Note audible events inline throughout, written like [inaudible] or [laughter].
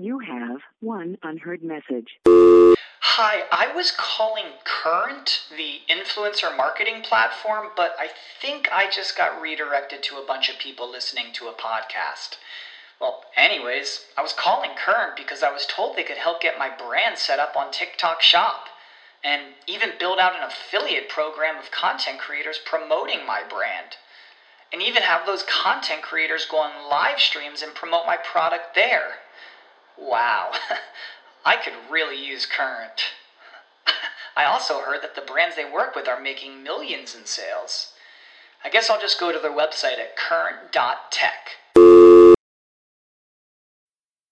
You have one unheard message. Hi, I was calling Current, the influencer marketing platform, but I think I just got redirected to a bunch of people listening to a podcast. Well, anyways, I was calling Current because I was told they could help get my brand set up on TikTok Shop and even build out an affiliate program of content creators promoting my brand. And even have those content creators go on live streams and promote my product there. Wow, [laughs] I could really use Current. [laughs] I also heard that the brands they work with are making millions in sales. I guess I'll just go to their website at current.tech.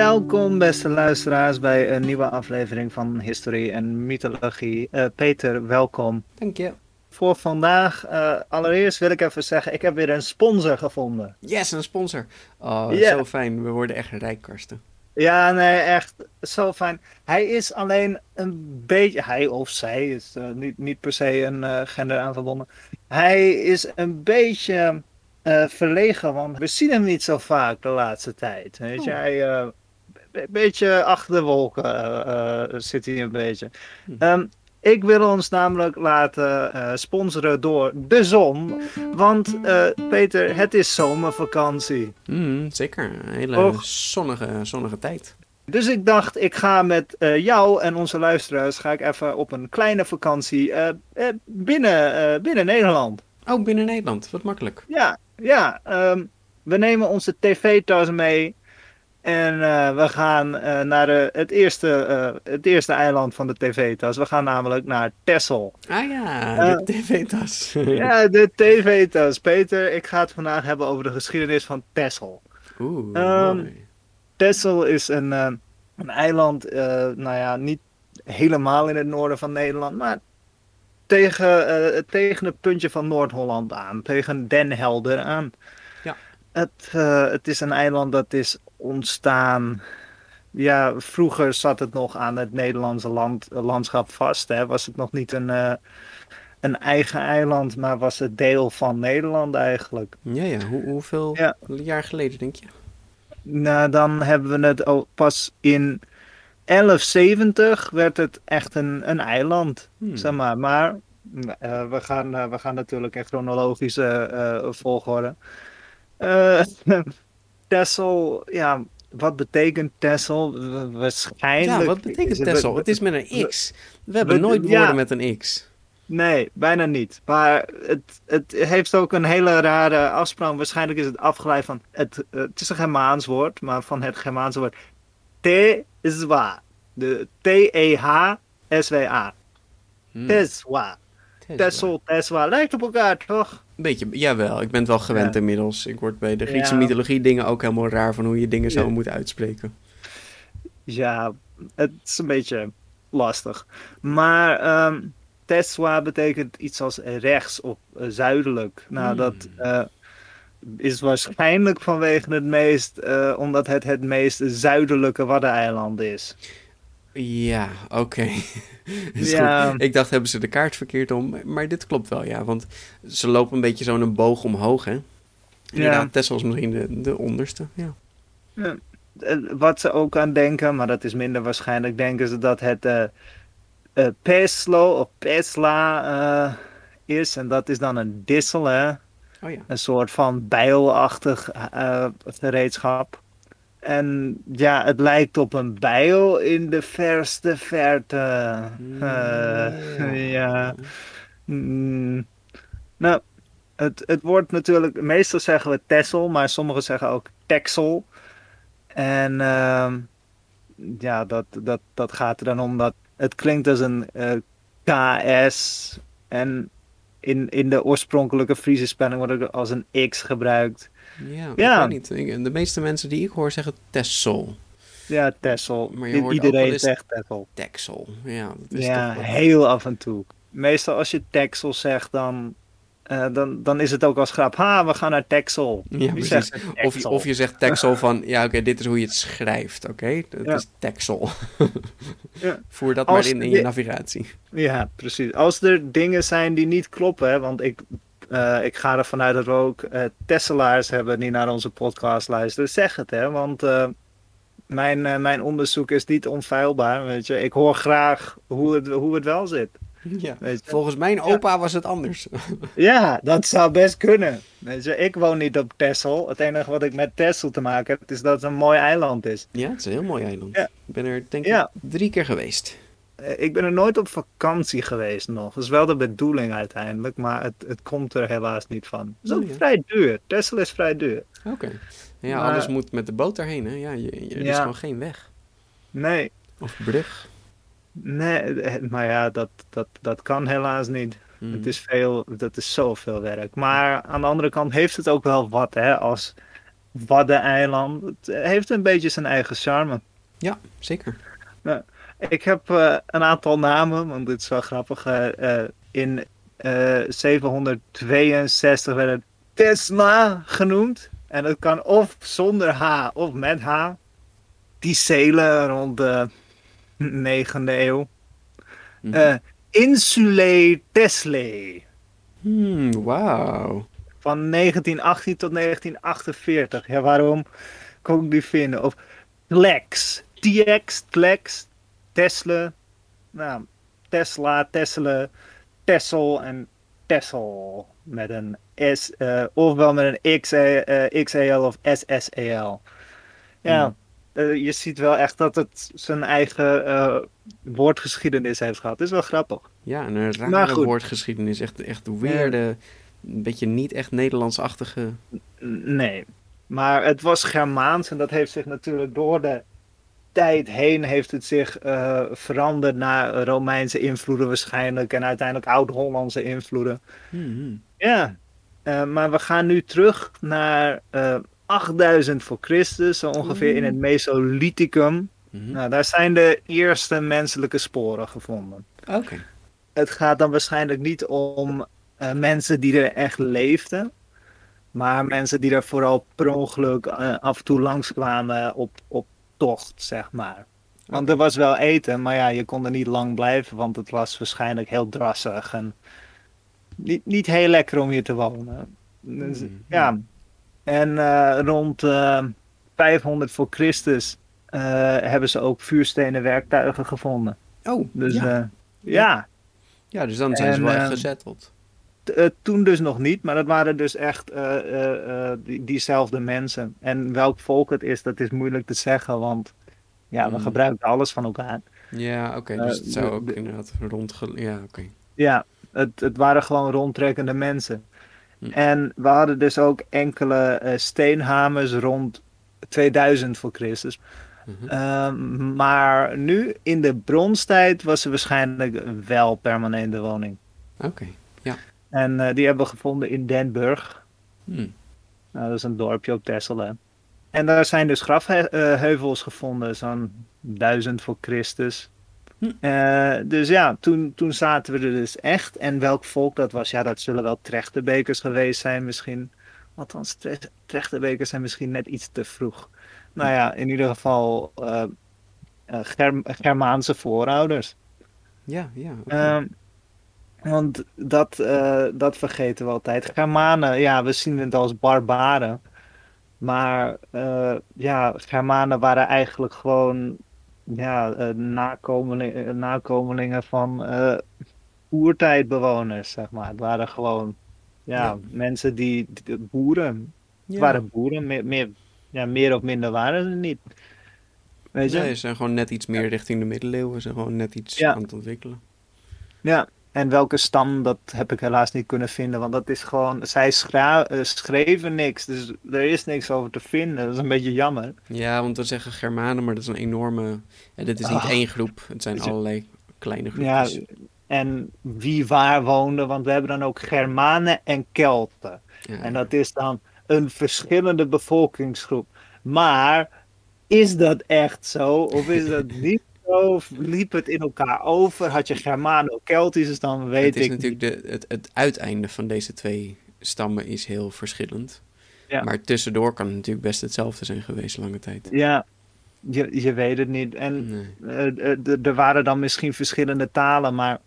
Welkom, beste luisteraars, bij een nieuwe aflevering van Historie en Mythologie. Eh, Peter, welkom. Dank je. Voor vandaag, eh, allereerst wil ik even zeggen, ik heb weer een sponsor gevonden. Yes, een sponsor. Oh, zo fijn. We worden echt rijk, Karsten. Ja, nee, echt zo fijn. Hij is alleen een beetje, hij of zij is eh, niet, niet per se een eh, gender aan verbonden. Hij is een beetje verlegen, want we zien hem niet zo vaak de laatste tijd. Weet je, Oh. hij een beetje achter de wolken eh, eh, zit hij een beetje. Hm. Ehm, ik wil ons namelijk laten eh, sponsoren door de zon. Want Peter, het is zomervakantie. Mm, zeker. Een hele Och. zonnige, zonnige tijd. Dus ik dacht, ik ga met jou en onze luisteraars ga ik even op een kleine vakantie binnen, binnen Nederland. Oh, binnen Nederland. Wat makkelijk. Ja, ja. ehm, we nemen onze tv-tas mee. En eh, we gaan eh, naar de, het, eerste, eh, het eerste eiland van de tv-tas. We gaan namelijk naar Texel. Ah ja, de tv-tas. [laughs] Ja, de tv-tas. Peter, ik ga het vandaag hebben over de geschiedenis van Texel. Oeh, mooi. Texel is een, een eiland, nou ja, niet helemaal in het noorden van Nederland, maar tegen, tegen het puntje van Noord-Holland aan, tegen Den Helder aan. Het, eh, het is een eiland dat is ontstaan. Ja, vroeger zat het nog aan het Nederlandse land, landschap vast. Hè? Was het nog niet een, eh, een eigen eiland, maar was het deel van Nederland eigenlijk. Ja, ja. Hoe, hoeveel Ja. jaar geleden, denk je? Nou, dan hebben we het al pas in 1170 werd het echt een, een eiland, Hmm. zeg maar. Maar eh, we, gaan, eh, we gaan natuurlijk in chronologische eh, volgorde. Eh [laughs] Texel, ja, wat betekent Texel? W- Waarschijnlijk. Ja, wat betekent is het- is met een X. We hebben nooit ja. woorden met een X. Nee, bijna niet. Maar het, het heeft ook een hele rare afspraak. Waarschijnlijk is het afgeleid van. Het, het is een Germaans woord, maar van het Germaanse woord. Tezwa. De T-E-H-S-W-A. Hmm. Tezwa. Tessel, Tezwa. Lijkt op elkaar, toch? Beetje, jawel. Ik ben het wel gewend Ja. inmiddels. Ik word bij de Griekse Ja. mythologie dingen ook helemaal raar van hoe je dingen zou Ja. moeten uitspreken. Ja, het is een beetje lastig. Maar Tezwa betekent iets als rechts of eh, zuidelijk. Nou, Hmm. dat eh, is waarschijnlijk vanwege het meest, eh, omdat het het meest zuidelijke Waddeneiland is. Ja, oké. [laughs] Ja. Ik dacht, hebben ze de kaart verkeerd om? Maar dit klopt wel, ja. Want ze lopen een beetje zo'n boog omhoog, hè? Ja. Tessel is misschien de, de onderste, ja. Eh, Wat ze ook aan denken, maar dat is minder waarschijnlijk, denken ze dat het eh eh, Peslo of Pesla eh, is. En dat is dan een dissel, hè? Oh ja. een soort van bijlachtig gereedschap. En ja, het lijkt op een bijl in de verste verte. Eh, [laughs] ja. Mm. Nou, het, het wordt natuurlijk, meestal zeggen we Texel, maar sommigen zeggen ook Texel. En ehm, ja, dat, dat, dat gaat er dan om dat het klinkt als een eh, KS. En in, in de oorspronkelijke Friese spelling wordt het als een X gebruikt. Ja, Ja. ik weet niet. Ik- De meeste mensen die ik hoor zeggen Tessel. Ja, Tessel. Maar je hoort ook Iedereen zegt Tessel. Texel. Ja, dat is Ja, toch heel af en toe. Meestal als je Texel zegt, dan, eh, dan, dan is het ook als grap. Ha, we gaan naar Texel. Ja, Wie precies. zegt Of, je- Texel? of je zegt Texel van, ja oké, dit is hoe je het schrijft, oké? Dat Ja. is Texel. Ja. [laughs] Voer dat Als maar in in je je- navigatie. Ja, precies. Als er dingen zijn die niet kloppen, hè, want ik, eh, ik ga ervan uit dat we ook eh Tesselaars hebben die naar onze podcast luisteren, zeg het hè, want eh, mijn, mijn onderzoek is niet onfeilbaar, weet je. Ik hoor graag hoe het, hoe het wel zit. Ja. Volgens mijn opa was het anders. [laughs] Ja, dat zou best kunnen. Weet je, ik woon niet op Texel. Het enige wat ik met Texel te maken heb, is dat het een mooi eiland is. Ja, het is een heel mooi eiland. Ja. Ik ben er denk ik Ja. drie keer geweest. Eh, Ik ben er nooit op vakantie geweest nog. Dat is wel de bedoeling uiteindelijk, maar het, het komt er helaas niet van. Het is ook Oh, ja. vrij duur. Texel is vrij duur. Oké. Ja, Maar- alles moet met de boot daarheen, hè? Ja, je, je- er is gewoon geen weg. Nee, Of brug. nee, maar ja, dat, dat, dat kan helaas niet. Hmm. Het is veel, dat is zoveel werk. Maar aan de andere kant heeft het ook wel wat, hè, als Waddeneiland. Het heeft een beetje zijn eigen charme. Ja, zeker. Ik heb eh, een aantal namen, want dit is wel grappig. eh, eh, in eh 762 werd het Tesla genoemd. En dat kan of zonder H of met H. Die zelen rond de 9e eeuw. Insulae Teslae. Hmm, wauw. Van 1918 tot 1948. Ja, waarom kon ik die vinden? Of Tlex. TX, Tlex, Tesla. Nou, Tesla, Tesla, Tessel en Tessel. Met een S, eh, ofwel met een X, eh, XAL of SSAL. Ja, Hmm. eh, je ziet wel echt dat het zijn eigen eh, woordgeschiedenis heeft gehad. Dat is wel grappig. Ja, en een rare woordgeschiedenis. Echt, echt weirde, een beetje niet echt Nederlandsachtige... Nee, maar het was Germaans en dat heeft zich natuurlijk door de tijd heen heeft het zich eh, veranderd naar Romeinse invloeden waarschijnlijk en uiteindelijk Oud-Hollandse invloeden. Hmm, Ja, eh, maar we gaan nu terug naar eh 8000 voor Christus, zo ongeveer in het Mesolithicum. mhm. Nou, daar zijn de eerste menselijke sporen gevonden. Oké. Het gaat dan waarschijnlijk niet om eh, mensen die er echt leefden. Maar mensen die er vooral per ongeluk eh, af en toe langskwamen op, op tocht, zeg maar. Want er was wel eten, maar ja, je kon er niet lang blijven, want het was waarschijnlijk heel drassig en niet, niet heel lekker om hier te wonen. Dus, Hmm. Ja, en eh, rond eh, 500 voor Christus eh, hebben ze ook vuurstenen werktuigen gevonden. Oh, Dus ja. ja, ja ja, dus dan zijn ze wel echt eh, gezetteld. Eh, toen dus nog niet, maar dat waren dus echt eh, eh, die, diezelfde mensen. En welk volk het is, dat is moeilijk te zeggen, want ja, we Hmm. gebruiken alles van elkaar. Ja, oké. dus het zou ook de- inderdaad rondge... Ja, oké. Ja, het, het waren gewoon rondtrekkende mensen. Hm. En we hadden dus ook enkele steenhamers rond 2000 voor Christus. Mhm. Ehm, maar nu in de bronstijd was er waarschijnlijk wel permanente woning. Oké. En eh, die hebben we gevonden in Denburg. Hmm. Nou, dat is een dorpje op Texel. hè. En daar zijn dus grafheuvels gevonden, zo'n duizend voor Christus. Hm. Eh, dus ja, toen, toen zaten we er dus echt. En welk volk dat was, ja, dat zullen wel Trechtenbekers geweest zijn misschien. Althans, tre Trechtenbekers zijn misschien net iets te vroeg. Nou ja, in ieder geval eh, eh, Germ- Germaanse voorouders. Ja, ja. oké. Ehm, want dat, eh, dat vergeten we altijd. Germanen, ja, we zien het als barbaren. Maar eh, ja, Germanen waren eigenlijk gewoon ja, nakomeling- eh, nakomelingen van oertijdbewoners, zeg maar. Het waren gewoon ja, Ja. mensen die, die- boeren. Het waren boeren, meer, meer, ja, meer of minder waren ze niet. Weet je? Nee, ze zijn gewoon net iets meer richting de middeleeuwen. Ze zijn gewoon net iets aan het ontwikkelen. Ja, en welke stam, dat heb ik helaas niet kunnen vinden. Want dat is gewoon, zij eh, schreven niks, dus er is niks over te vinden. Dat is een beetje jammer. Ja, want we zeggen Germanen, maar dat is een enorme... Ja, dit is niet Ah. één groep. Het zijn allerlei kleine Ja, groepjes. en wie waar woonde, want we hebben dan ook Germanen en Kelten. Ja, En dat is dan een verschillende bevolkingsgroep. Maar is dat echt zo? Of is dat [laughs] niet zo? Liep het in elkaar over? Had je Germano-Keltisch, dan weet het is ik natuurlijk de, het, het uiteinde van deze twee stammen is heel verschillend. Ja. Maar tussendoor kan het natuurlijk best hetzelfde zijn geweest lange tijd. Ja, je, je weet het niet. En Nee. d- er waren dan misschien verschillende talen, maar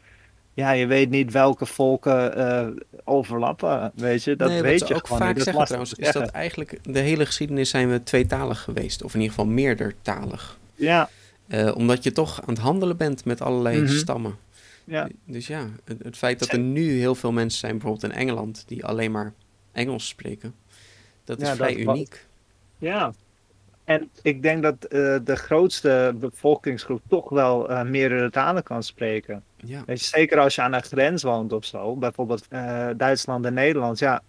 ja, je weet niet welke volken eh, overlappen. Weet je, dat Nee, weet je ook gewoon vaak niet. Dat zeggen trouwens, is dat eigenlijk de hele geschiedenis zijn we tweetalig geweest. Of in ieder geval meerdertalig. Ja, Eh, omdat je toch aan het handelen bent met allerlei Mhm. stammen. ja. Dus ja, het, het feit dat er nu heel veel mensen zijn, bijvoorbeeld in Engeland, die alleen maar Engels spreken, dat is Ja, vrij dat uniek. Ja. En ik denk dat eh, de grootste bevolkingsgroep toch wel eh, meerdere talen kan spreken. Ja, Weet je, zeker als je aan een grens woont of zo, bijvoorbeeld Duitsland en Nederland. Ja,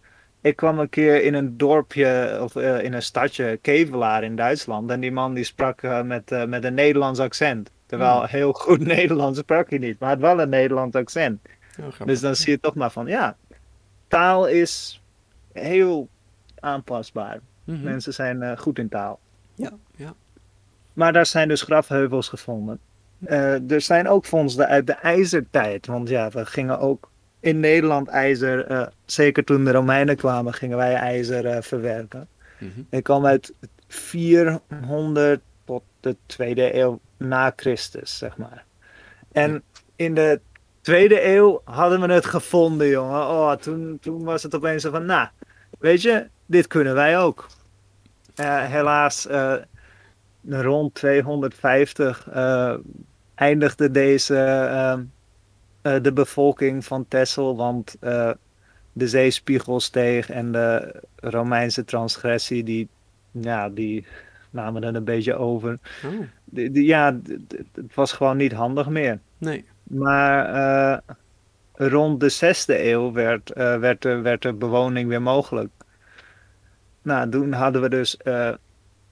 ik kwam een keer in een dorpje of eh, in een stadje, Kevelaar in Duitsland. En die man die sprak eh, met, eh, met een Nederlands accent. Terwijl Hmm. heel goed [laughs] Nederlands sprak hij niet, maar had wel een Nederlands accent. grappig. Dus dan zie je toch maar van, ja, taal is heel aanpasbaar. Mhm. Mensen zijn goed in taal. Ja, ja. Maar daar zijn dus grafheuvels gevonden. Eh, er zijn ook vondsten uit de ijzertijd. Want ja, we gingen ook in Nederland ijzer, eh, zeker toen de Romeinen kwamen, gingen wij ijzer eh, verwerken. Mhm. Ik kwam uit 400 tot de tweede eeuw na Christus, zeg maar. En in de tweede eeuw hadden we het gevonden, jongen. Oh, toen, toen was het opeens zo van, nou, weet je, dit kunnen wij ook. Eh, helaas, rond 250 eh, eindigde deze, eh, de bevolking van Texel, want eh, de zeespiegel steeg en de Romeinse transgressie, die, ja, die namen het een beetje over. Oh, ja, het was gewoon niet handig meer. nee. Maar eh, rond de zesde eeuw werd, werd, werd de bewoning weer mogelijk. Nou, toen hadden we dus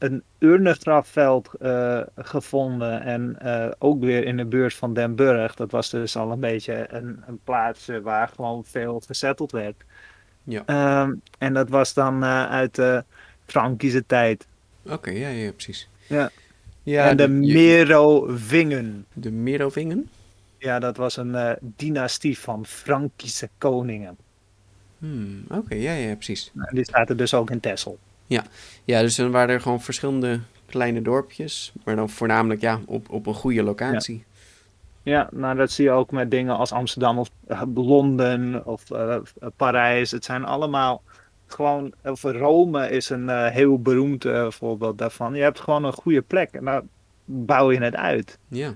een urnengrafveld eh, gevonden en eh, ook weer in de buurt van Den Burg. Dat was dus al een beetje een, een plaatsje waar gewoon veel gezetteld werd. Ja. Ehm, en dat was dan eh, uit de Frankische tijd. Oké, ja, ja, precies. Ja. ja en de je- Merovingen. de Merovingen? Ja, dat was een dynastie van Frankische koningen. Hmm, Oké, ja, ja, precies. En die zaten dus ook in Texel. Ja, dus dan waren er gewoon verschillende kleine dorpjes, maar dan voornamelijk ja, op, op een goede locatie. Ja, nou dat zie je ook met dingen als Amsterdam of eh, Londen of eh, Parijs. Het zijn allemaal gewoon, of Rome is een eh, heel beroemd eh, voorbeeld daarvan. Je hebt gewoon een goede plek en daar bouw je het uit. Ja.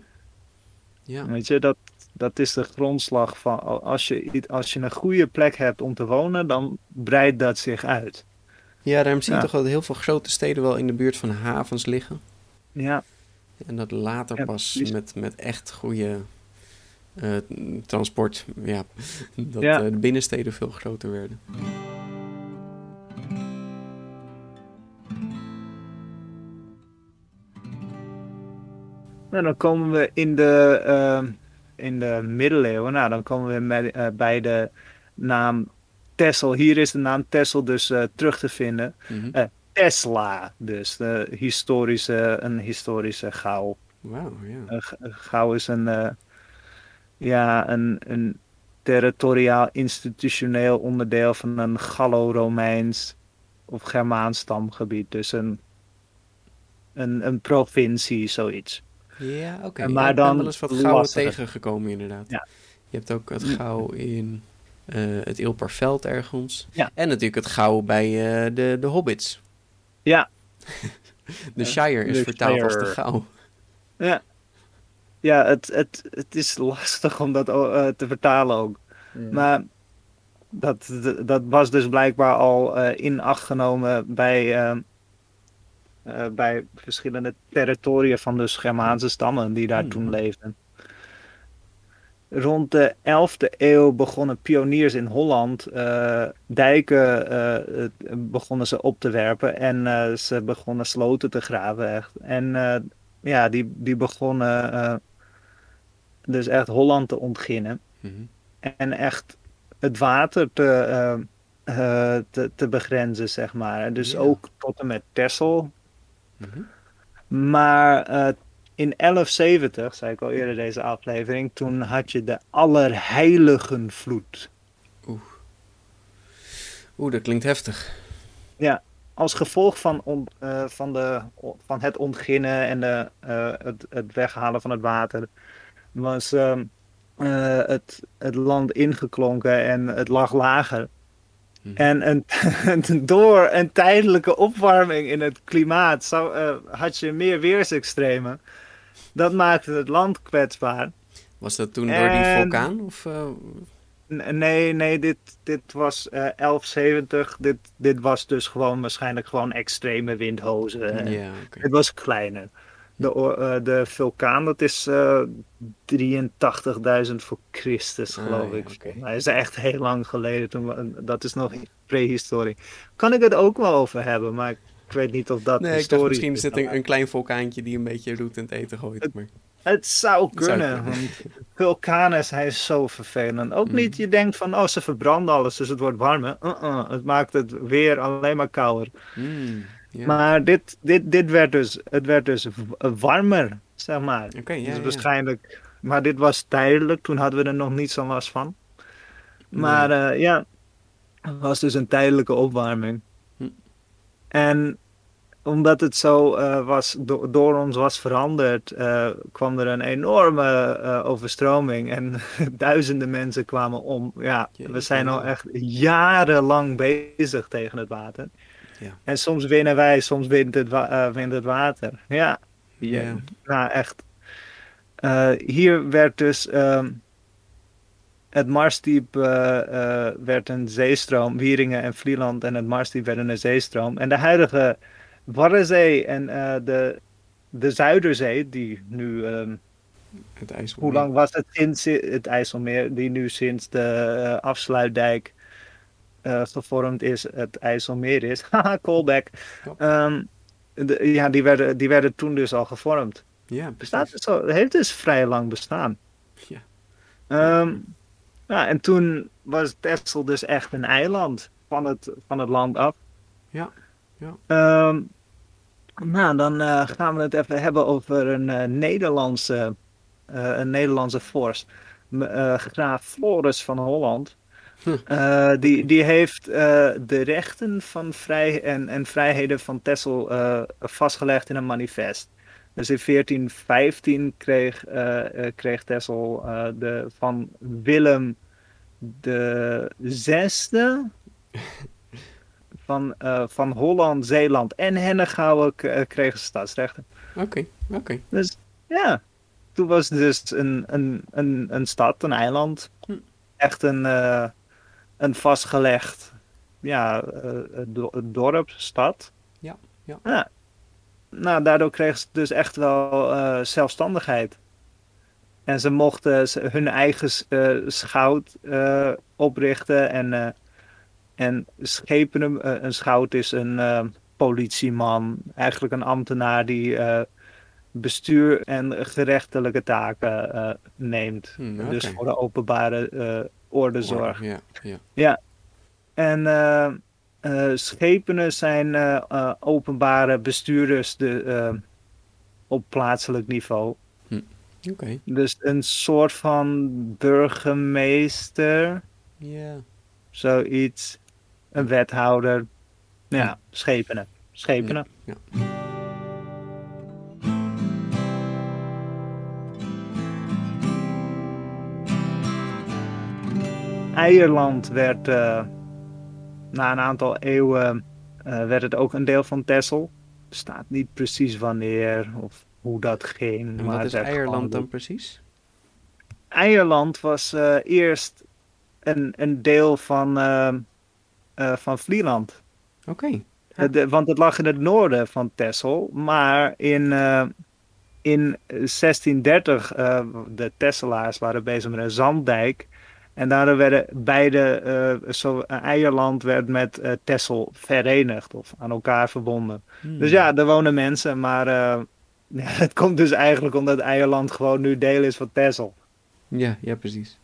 Ja. Weet je, dat, dat is de grondslag van als je, als je een goede plek hebt om te wonen, dan breidt dat zich uit. Ja, daarom zie je toch dat heel veel grote steden wel in de buurt van havens liggen. Ja, En dat later pas met, met echt goede eh, transport, ja, [laughs] dat Ja. eh, de binnensteden veel groter werden. Nou, dan komen we in de, ehm, in de middeleeuwen. Nou, dan komen we met, eh, bij de naam Texel. Hier is de naam Texel dus eh, terug te vinden. Mhm. Eh, Tesla, dus de historische, een historische gauw. Wauw, ja. Gauw is een, eh, ja, een, een territoriaal institutioneel onderdeel van een Gallo-Romeins of Germaans stamgebied. Dus een, een, een provincie, zoiets. Ja, oké. En Ja, maar ik dan wel eens wat gouden lastiger. tegengekomen inderdaad. Ja. Je hebt ook het gauw in eh, het Ilperveld ergens. Ja. En natuurlijk het gauw bij eh, de, de Hobbits. Ja. [laughs] De Shire is de vertaald als de gauw. Ja, ja het, het, het is lastig om dat eh, te vertalen ook. Maar dat, dat was dus blijkbaar al eh, in acht genomen bij, bij verschillende territoria van de Germaanse stammen die daar Hmm. toen leefden. Rond de 11e eeuw begonnen pioniers in Holland eh, dijken eh, begonnen ze op te werpen en eh, ze begonnen sloten te graven echt. En ja, die, die begonnen dus echt Holland te ontginnen. Mhm. En echt het water te, te, te begrenzen, zeg maar. Dus Ja. ook tot en met Texel. Mhm. Maar eh, in 1170, zei ik al eerder deze aflevering, toen had je de Allerheiligenvloed. Oeh, dat klinkt heftig. Als gevolg van, on- eh, van, de, van het ontginnen en de, eh, het, het weghalen van het water, was ehm, eh, het, het land ingeklonken en het lag lager. Mhm. En [laughs] een, door een tijdelijke opwarming in het klimaat zou, had je meer weersextremen. Dat maakte het land kwetsbaar. Was dat toen door die vulkaan? Of, eh, Nee, nee, dit, dit was eh 1170. Dit, dit was dus gewoon waarschijnlijk gewoon extreme windhozen. ja. Het was kleiner. De, eh, de vulkaan, dat is eh 83.000 voor Christus, Ah, geloof ik. mij is echt heel lang geleden. Toen, dat is nog prehistorie. Kan ik het ook wel over hebben, maar ik weet niet of dat Nee, historisch misschien is een, maar een klein vulkaantje die een beetje roet in het eten gooit. Maar... Het zou Het zou kunnen. want vulkanen zijn zo vervelend. Ook niet, je denkt van, oh, ze verbranden alles, dus het wordt warmer. Uh-uh, het maakt het weer alleen maar kouder. Mm. Maar dit, dit, dit werd dus, het werd dus warmer, zeg maar. Oké, ja, dus ja. waarschijnlijk, maar dit was tijdelijk, toen hadden we er nog niet zo last van. Maar eh, ja, het was dus een tijdelijke opwarming. En omdat het zo eh, was, do- door ons was veranderd, eh, kwam er een enorme eh, overstroming en [laughs] duizenden mensen kwamen om. Ja, we zijn al echt jarenlang bezig tegen het water. Ja. En soms winnen wij, soms wint het, wa- wint het water. Ja, Ja. nou echt. Hier werd dus ehm, het Marsdiep eh, eh, werd een zeestroom. Wieringen en Vlieland en het Marsdiep werden een zeestroom. En de huidige Waddenzee en eh, de, de Zuiderzee, die nu, ehm, Het ijs. hoe lang was het sinds het IJsselmeer, die nu sinds de afsluitdijk gevormd is, het IJsselmeer is. [laughs] Haha, callback. Ja. Ehm, de- ja, die werden, die werden toen dus al gevormd. Ja, Bestaat al, heeft dus vrij lang bestaan. Ja. Ehm, ja, en toen was Texel dus echt een eiland van het, van het land af. Ja, ja. Ehm, nou, dan eh, gaan we het even hebben over een eh, Nederlandse, eh, een Nederlandse vorst. Graaf Floris van Holland. Hm. Die, die heeft de rechten van vrij en, en vrijheden van Texel vastgelegd in een manifest. Dus in 1415 kreeg, eh, eh, kreeg Texel eh, de, van Willem de zesde van, van Holland, Zeeland en Hennegouwen kregen stadsrechten. Oké, oké. Dus ja, toen was het dus een, een, een, een stad, een eiland. Hm. Echt een, een vastgelegd ja, do- dorp, stad. Ja, ja. Nou, daardoor kregen ze dus echt wel eh, zelfstandigheid. En ze mochten hun eigen eh, schout eh, oprichten en, en schepen hem. een schout is een politieman, eigenlijk een ambtenaar die bestuur en gerechtelijke taken neemt. Hm, Dus voor de openbare orde zorg. Ja, ja. En eh eh, schepenen zijn eh, eh, openbare bestuurders de, eh, op plaatselijk niveau. Oké. Dus een soort van burgemeester, Ja. zoiets. Een wethouder. Ja, schepenen. Schepenen. Ja. Eierland werd eh, na een aantal eeuwen eh, werd het ook een deel van Texel. Staat niet precies wanneer of hoe dat ging. En maar wat is gewoon Eierland dan precies? Eierland was eh, eerst een, een deel van, eh, eh, van Vlieland. Oké. Ja. Want het lag in het noorden van Texel. Maar in, in 1630, eh, de Tesselaars waren bezig met een zanddijk. En daardoor werden beide, eh, zo, Eierland werd met eh Texel verenigd of aan elkaar verbonden. Hmm. Dus ja, er wonen mensen, maar eh, [laughs] ja, het komt dus eigenlijk omdat Eierland gewoon nu deel is van Texel. Ja, ja, precies.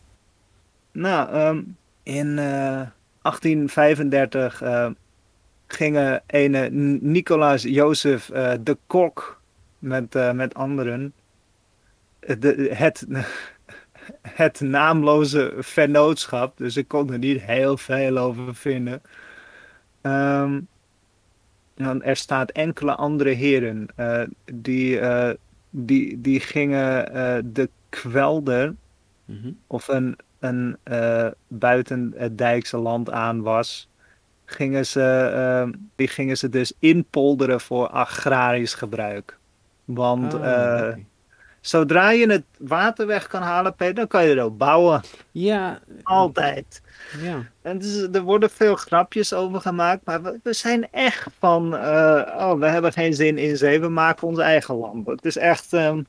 Nou, ehm, in eh, 1835 eh, gingen ene Nicolaas Jozef eh, de Kok met, eh, met anderen eh, de, het, [laughs] het naamloze vennootschap, dus ik kon er niet heel veel over vinden. Ehm, want er staat enkele andere heren eh, die, eh, die, die gingen eh, de kwelder Mhm. of een, een buiten het dijkse land aan was, gingen ze, ehm, die gingen ze dus inpolderen voor agrarisch gebruik. Want Ah. Zodra je het water weg kan halen, Peter, dan kan je erop bouwen. Ja, Altijd. ja. En dus, er worden veel grapjes over gemaakt, maar we, we zijn echt van, eh, oh, we hebben geen zin in zee, we maken ons eigen land. Het is echt, ehm,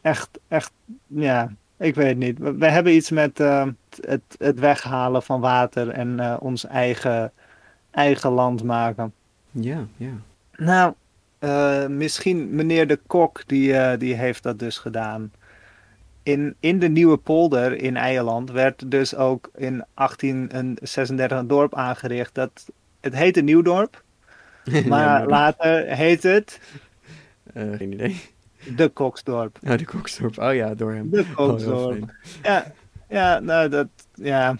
echt, echt, ja, ik weet niet. We, we hebben iets met ehm, het, het weghalen van water en eh, ons eigen, eigen land maken. Ja, ja. Nou, eh, misschien meneer de Kok, die, eh, die heeft dat dus gedaan. In, in de Nieuwe Polder in Eiland werd dus ook in 1836 een dorp aangericht. Dat, het heette Nieuwdorp, [laughs] maar later heet het Eh, geen idee. de Koksdorp. Oh, de Koksdorp. Oh ja, door hem. De Oh, Koksdorp. Ja, ja, nou dat, ja.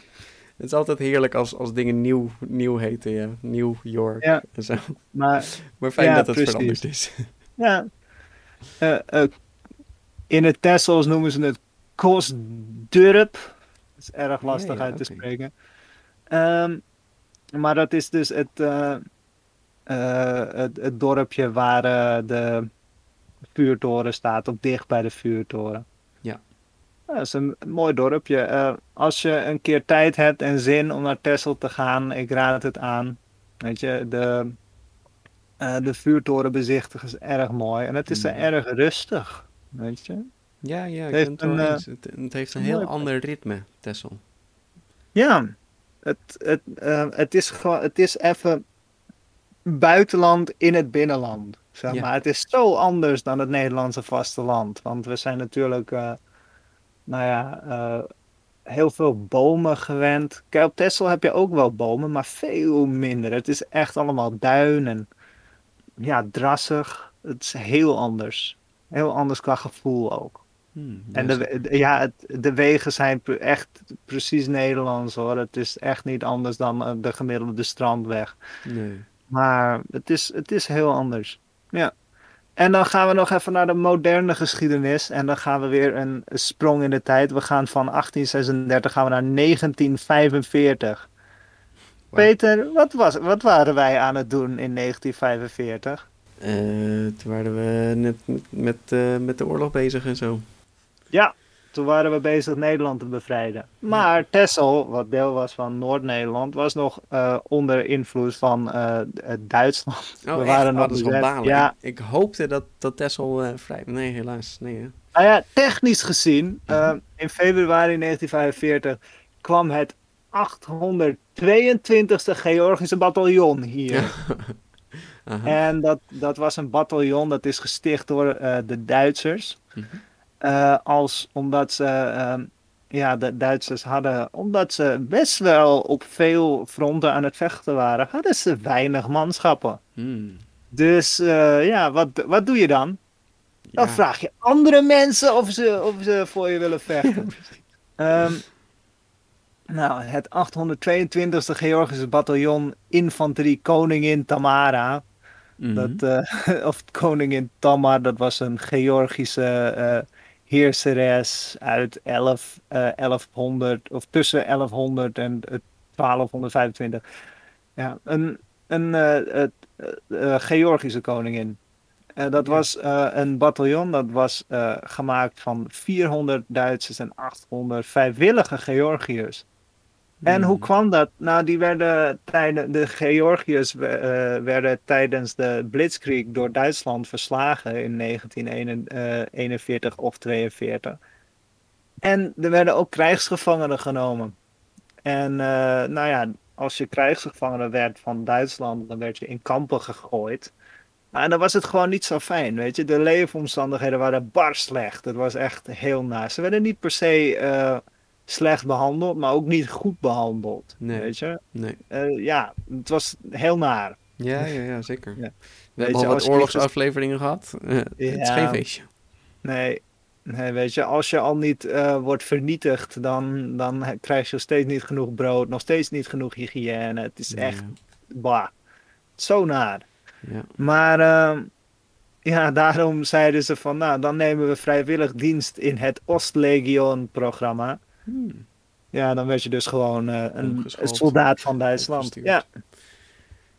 Het is altijd heerlijk als, als dingen nieuw, nieuw heten, ja. New York Ja. en zo. Maar [laughs] Maar fijn Ja, dat het precies. veranderd is. [laughs] Ja. Eh, eh, in het Tessels noemen ze het Kosdurp. Dat is erg lastig Ja, uit te spreken. Ehm, maar dat is dus het, eh, het, het dorpje waar de vuurtoren staat, of dicht bij de vuurtoren. Ja. Dat is een mooi dorpje. Eh, als je een keer tijd hebt en zin om naar Texel te gaan, ik raad het aan. Weet je, de, eh, de vuurtoren bezichtigen is erg mooi. En het is er Mm. erg rustig. Weet je? Ja, ja, ik het een, eh, eens. Het, het heeft een heel mooi ander ritme, Tessel. Ja, het, het, het is gewoon, het is even buitenland in het binnenland. Zeg Ja. maar. Het is zo anders dan het Nederlandse vasteland. Want we zijn natuurlijk, nou ja, eh, heel veel bomen gewend. Kijk, op Texel heb je ook wel bomen, maar veel minder. Het is echt allemaal duin en ja, drassig. Het is heel anders. Heel anders qua gevoel ook. Hmm, En ja, de, de- ja, het, de wegen zijn echt precies Nederlands hoor. Het is echt niet anders dan eh, de gemiddelde strandweg. Nee. Maar het is, het is heel anders. Ja. En dan gaan we nog even naar de moderne geschiedenis. En dan gaan we weer een sprong in de tijd. We gaan van 1836 gaan we naar 1945. Wauw. Peter, wat, was, wat waren wij aan het doen in 1945? Eh, toen waren we net met, met, eh, met de oorlog bezig en zo. Ja, toen waren we bezig Nederland te bevrijden. Maar Texel, wat deel was van Noord-Nederland, was nog eh, onder invloed van eh, eh, Duitsland. Oh, we echt? waren Oh, nog dat. Ja, Ik, hoopte dat, dat Tessel eh, vrij... Nee, helaas. Nee, hè. nou ja, technisch gezien, Mhm. in februari 1945 kwam het 822e Georgische bataljon hier. [laughs] En dat, dat was een bataljon dat is gesticht door de Duitsers. Mhm. Eh, als omdat ze, ehm, ja, de Duitsers hadden, omdat ze best wel op veel fronten aan het vechten waren, hadden ze weinig manschappen. Hmm. Dus eh, ja, wat, wat doe je dan? Dan vraag je andere mensen of ze, of ze voor je willen vechten. [laughs] Ehm, nou, het 822e Georgische bataljon Infanterie Koningin Tamara. Mhm. Dat, eh, [laughs] of koningin Tamar, dat was een Georgische heerseres uit 11, eh, 1100, of tussen 1100 en eh, 1225. Ja, een, een eh, eh, eh, Georgische koningin. Eh, dat Ja. was eh, een bataljon dat was eh, gemaakt van 400 Duitsers en 800 vrijwillige Georgiërs. En hoe Hmm. kwam dat? Nou, die werden tijdens de Georgiërs eh, werden tijdens de Blitzkrieg door Duitsland verslagen in 1941 of 42. En er werden ook krijgsgevangenen genomen. En eh, nou ja, als je krijgsgevangene werd van Duitsland, dan werd je in kampen gegooid. Maar dan was het gewoon niet zo fijn, weet je. De leefomstandigheden waren bar slecht. Het was echt heel naar. Ze werden niet per se eh, slecht behandeld, maar ook niet goed behandeld, Nee. weet je. Nee. Eh, ja, het was heel naar. Ja, ja, ja, zeker. [laughs] Ja. We hebben je, al wat je oorlogsafleveringen gehad. Eh, [laughs] Het is Ja. geen feestje. Nee, nee, weet je, als je al niet eh, wordt vernietigd, dan, dan krijg je nog steeds niet genoeg brood, nog steeds niet genoeg hygiëne. Het is echt, bah, zo naar. Ja. Maar ehm, ja, daarom zeiden ze van, nou, dan nemen we vrijwillig dienst in het Ostlegion-programma. Hmm. Ja, dan werd je dus gewoon eh, een, een soldaat van Duitsland. Ja.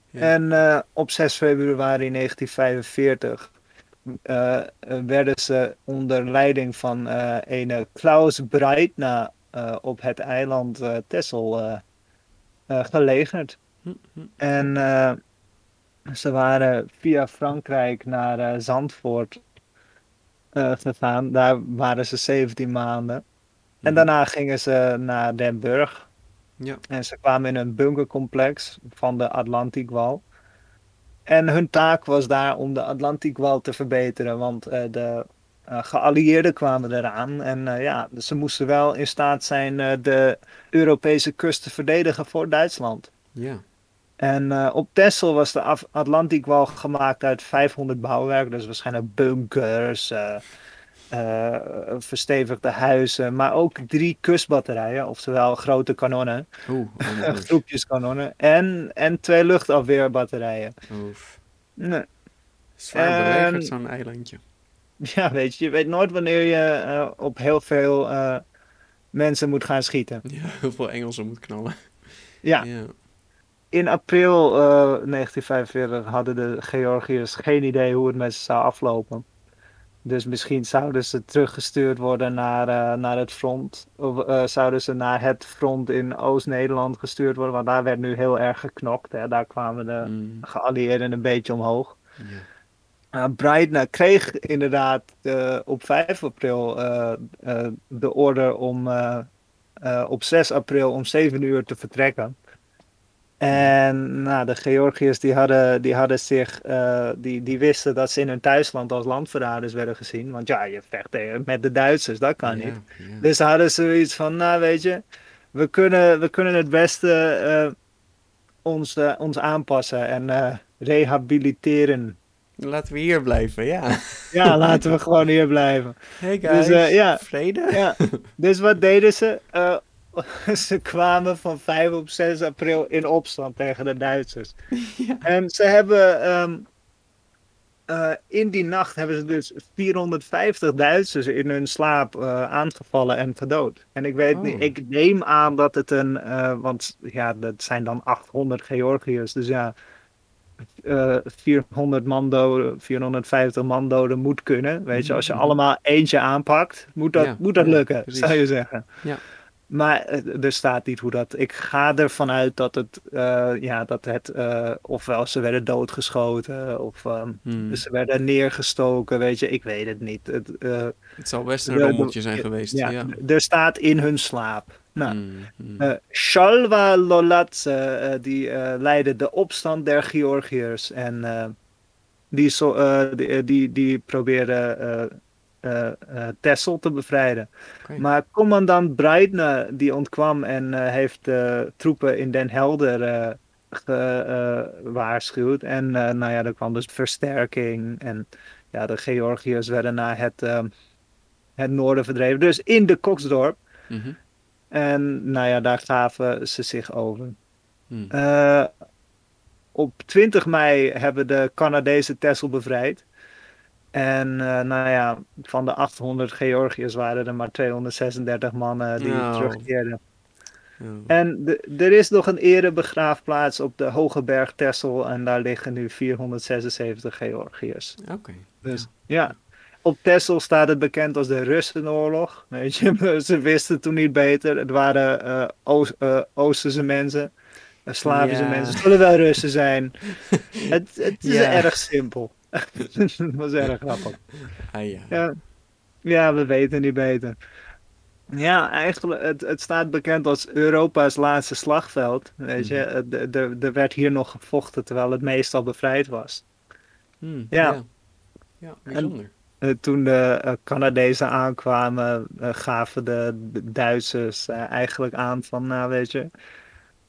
Ja. En eh, op 6 februari 1945 eh, werden ze onder leiding van ene Klaus Breitner op het eiland Texel gelegerd. Hm, hm. En ze waren via Frankrijk naar Zandvoort gegaan. Daar waren ze 17 maanden. En Mhm. daarna gingen ze naar Den Burg. Ja. En ze kwamen in een bunkercomplex van de Atlantikwal. En hun taak was daar om de Atlantikwal te verbeteren, want eh, de eh, geallieerden kwamen eraan. En eh, ja, dus ze moesten wel in staat zijn de Europese kust te verdedigen voor Duitsland. Ja. En op Texel was de Af- Atlantikwal gemaakt uit 500 bouwwerken, dus waarschijnlijk bunkers, eh, verstevigde huizen, maar ook drie kustbatterijen, oftewel grote kanonnen, Oeh, [laughs] groepjes kanonnen, en, en twee luchtafweerbatterijen. Oef. Nee. Zwaar En- belegerd, zo'n eilandje. [laughs] Ja, weet je, je weet nooit wanneer je eh, op heel veel eh, mensen moet gaan schieten. Ja, heel veel Engelsen moet knallen. Ja, ja. in april eh, 1945 hadden de Georgiërs geen idee hoe het met ze zou aflopen. Dus misschien zouden ze teruggestuurd worden naar, eh, naar het front. Of eh, zouden ze naar het front in Oost-Nederland gestuurd worden. Want daar werd nu heel erg geknokt. Hè. Daar kwamen de Mm, geallieerden een beetje omhoog. ja. Uh, Breitner kreeg inderdaad eh, op 5 april de order om op 6 april om 7 uur te vertrekken. En nou, de Georgiërs die hadden, die hadden zich, eh, die, die wisten dat ze in hun thuisland als landverraders werden gezien. Want ja, je vecht met de Duitsers, dat kan Ja, niet. ja. Dus ze hadden zoiets van, nou weet je, we kunnen, we kunnen het beste eh, ons, eh, ons aanpassen en eh, rehabiliteren. Laten we hier blijven, ja. [laughs] Ja, laten we gewoon hier blijven. Hey Dus, guys, ja. vrede? Ja, [laughs] dus wat deden ze? [laughs] Ze kwamen van 5 op 6 april in opstand tegen de Duitsers. [laughs] Ja. En ze hebben ehm, eh, in die nacht hebben ze dus 450 Duitsers in hun slaap eh, aangevallen en gedood. En ik weet Oh. niet, ik neem aan dat het een, eh, want ja, dat zijn dan 800 Georgiërs, dus ja. eh 400 man doden, 450 man doden moet kunnen. Weet je, als je Mhm. allemaal eentje aanpakt, moet dat, Ja, moet dat lukken, zou je zeggen. Ja. Maar eh, er staat niet hoe dat. Ik ga ervan uit dat het, eh, ja, dat het, eh, ofwel ze werden doodgeschoten, of ehm, Hmm. ze werden neergestoken, weet je, ik weet het niet. Het, eh, Het zal best een rommeltje zijn geweest. ja, Ja. er staat in hun slaap. Nou, Hmm, hmm. Shalva Lolatse, die leidde de opstand der Georgiërs. En die, zo, die, die, die probeerde eh, Texel te bevrijden. Maar commandant Breitner die ontkwam en eh, heeft de troepen in Den Helder gewaarschuwd. en nou ja, er kwam dus versterking. En ja, de Georgiërs werden naar het, eh, het noorden verdreven. Dus in de Koksdorp. Mhm. En nou ja, daar gaven ze zich over. Hmm. Op 20 mei hebben de Canadezen Texel bevrijd. En eh, nou ja, van de 800 Georgiërs waren er maar 236 mannen die Nou. terugkeerden. En er is nog een erebegraafplaats op de Hoge Berg Texel. En daar liggen nu 476 Georgiërs. Oké. Dus ja. Op Texel staat het bekend als de Russenoorlog. [laughs] Weet je, ze wisten toen niet beter. Het waren Oost- eh, Oosterse mensen, Slavische Ja. mensen. Zullen wel Russen zijn. [laughs] het, het is Ja. erg simpel. [laughs] het was erg grappig. Ah ja. Ja, ja we weten niet beter. Ja, eigenlijk, het, het staat bekend als Europa's laatste slagveld. Weet je, Mhm. Er- er- er werd hier nog gevochten terwijl het meestal bevrijd was. Hmm, Ja. Ja, Ja, bijzonder. Eh, toen de eh, Canadezen aankwamen, eh, gaven de, de Duitsers eigenlijk aan van, nou weet je,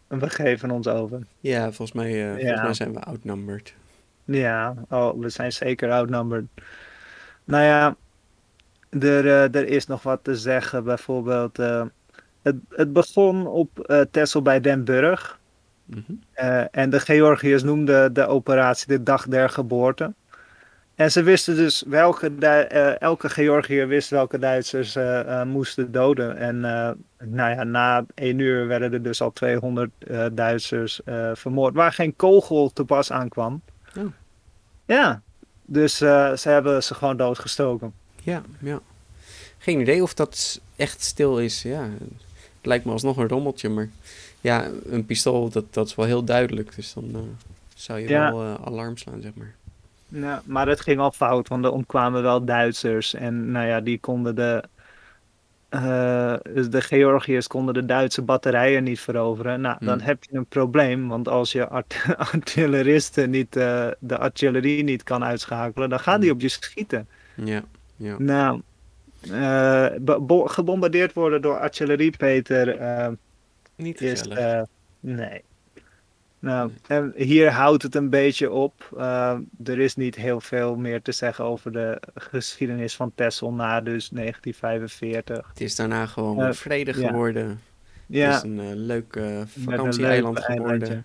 we geven ons over. Ja, volgens mij, eh, volgens Ja. mij zijn we outnumbered. Ja, oh, we zijn zeker outnumbered. Nou ja, er, eh, er is nog wat te zeggen. Bijvoorbeeld, eh, het, het begon op eh Texel bij Den Burg. Mhm. En de Georgiërs noemden de operatie de dag der geboorte. En ze wisten dus welke, elke Georgiër wist welke Duitsers eh, moesten doden. En nou ja, na één uur werden er dus al 200 eh, Duitsers vermoord, waar geen kogel te pas aankwam. Oh. Ja, dus eh, ze hebben ze gewoon doodgestoken. Ja, ja. Geen idee of dat echt stil is. Ja, het lijkt me alsnog een rommeltje, maar ja, een pistool, dat, dat is wel heel duidelijk. Dus dan eh, zou je Ja. wel eh, alarm slaan, zeg maar. Ja, maar het ging al fout, want er ontkwamen wel Duitsers. En nou ja, die konden de. Eh, dus de Georgiërs konden de Duitse batterijen niet veroveren. Nou, dan Hmm. heb je een probleem. Want als je art- [laughs] artilleristen niet, eh, de artillerie niet kan uitschakelen, dan gaan die op je schieten. Ja, ja. Nou, bo- gebombardeerd worden door artillerie, Peter, Niet is. gezellig. eh, nee. Nou, en hier houdt het een beetje op. Eh, er is niet heel veel meer te zeggen over de geschiedenis van Texel na dus 1945. Het is daarna gewoon eh, vredig ja. geworden. Het is een eh, leuk vakantieeiland geworden.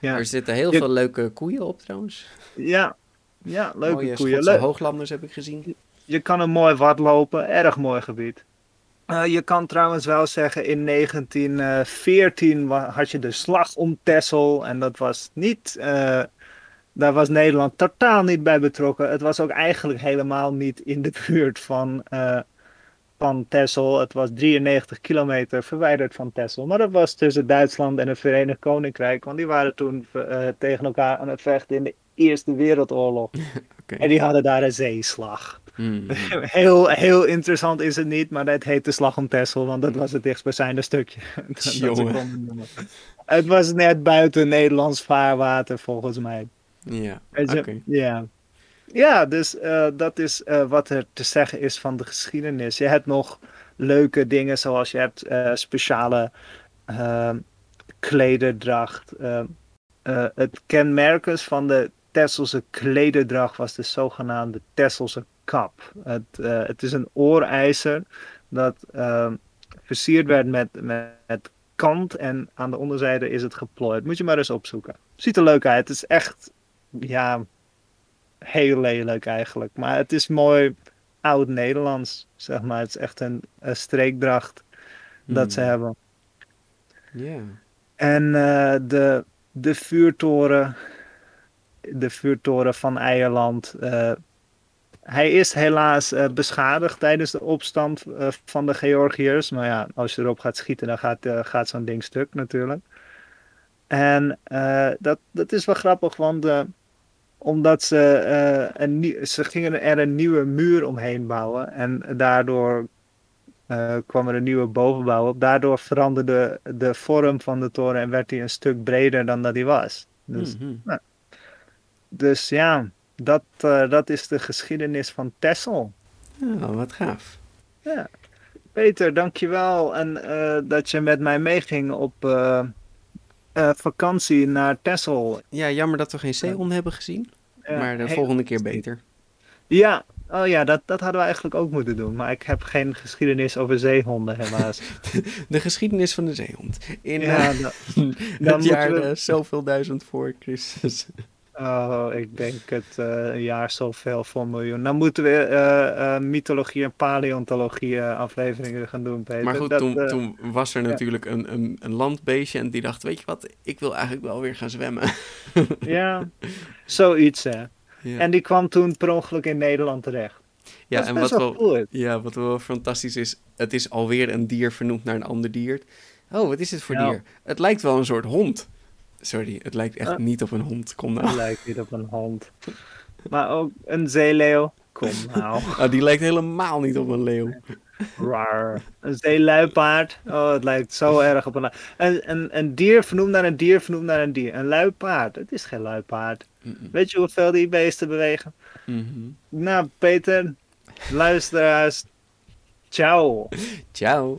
Ja, Er zitten heel Je- veel leuke koeien op trouwens. ja, ja leuke Mooie koeien. Leuk. hooglanders heb ik gezien. Je kan een mooi wat lopen, erg mooi gebied. Eh, je kan trouwens wel zeggen, in 1914 wa- had je de slag om Texel. En dat was niet, eh, daar was Nederland totaal niet bij betrokken. Het was ook eigenlijk helemaal niet in de buurt van, eh van Texel. Het was 93 kilometer verwijderd van Texel. Maar dat was tussen Duitsland en het Verenigd Koninkrijk. Want die waren toen tegen elkaar aan het vechten in de Eerste Wereldoorlog. [laughs] En die hadden daar een zeeslag. Hmm. [laughs] Heel, heel interessant is het niet, maar dat heet de Slag om Texel, want dat was het dichtstbijzijnde stukje. [laughs] Jongen. Het was net buiten Nederlands vaarwater, volgens mij. Ja. Ja. Ja, dus eh, dat is eh, wat er te zeggen is van de geschiedenis. Je hebt nog leuke dingen, zoals je hebt eh, speciale eh, klederdracht. Eh, eh, het kenmerkens van de Tesselse klederdracht was de zogenaamde Tesselse kap. Het, eh, het is een oorijzer dat eh, versierd werd met, met, kant en aan de onderzijde is het geplooid. Moet je maar eens opzoeken. Ziet er leuk uit. Het is echt, ja, heel lelijk eigenlijk. Maar het is mooi oud-Nederlands, zeg maar. Het is echt een, een streekdracht dat ze Hmm. hebben. Ja. En eh, de, de vuurtoren, de vuurtoren van Eierland. eh, hij is helaas eh, beschadigd tijdens de opstand eh, van de Georgiërs. Maar ja, als je erop gaat schieten, dan gaat, eh, gaat zo'n ding stuk natuurlijk. En dat, dat is wel grappig, want omdat ze, een, ze gingen er een nieuwe muur omheen bouwen. En daardoor kwam er een nieuwe bovenbouw op. Daardoor veranderde de vorm van de toren en werd hij een stuk breder dan dat hij was. Dus, Mhm. dus ja, dat, eh, dat is de geschiedenis van Texel. Oh, wat gaaf. Ja. Peter, dankjewel. En eh, dat je met mij meeging op eh, vakantie naar Texel. Ja, jammer dat we geen zeehond hebben gezien. Maar de volgende keer beter. Ja, oh ja, dat, dat hadden we eigenlijk ook moeten doen. Maar ik heb geen geschiedenis over zeehonden, helaas. [laughs] De geschiedenis van de zeehond. In ja, eh, da- [laughs] het jaar we- zoveel duizend voor Christus. Oh, ik denk het eh, een jaar zoveel voor een miljoen. Dan moeten we eh, eh, mythologie en paleontologie afleveringen gaan doen, Peter. Maar goed, Dat, toen, toen was er ja. natuurlijk een, een, een landbeestje en die dacht, weet je wat, ik wil eigenlijk wel weer gaan zwemmen. [laughs] Ja, [laughs] zoiets hè. Ja, En die kwam toen per ongeluk in Nederland terecht. ja en wat wel cool. ja, wat wel fantastisch is, het is alweer een dier vernoemd naar een ander dier. Oh, wat is dit voor Ja. dier? Het lijkt wel een soort hond. Sorry, het lijkt echt Ah. niet op een hond. Kom Het nou. lijkt niet op een hond. Maar ook een zeeleeuw. Kom nou. [laughs] Ah, die lijkt helemaal niet op een leeuw. Raar. Een zeeluipaard. Oh, het lijkt zo erg op een... Een, een, een dier vernoemd naar een dier vernoemd naar een dier. Een luipaard. Het is geen luipaard. Weet je hoeveel die beesten bewegen? Mhm. Nou, Peter, luisteraars, ciao. Ciao.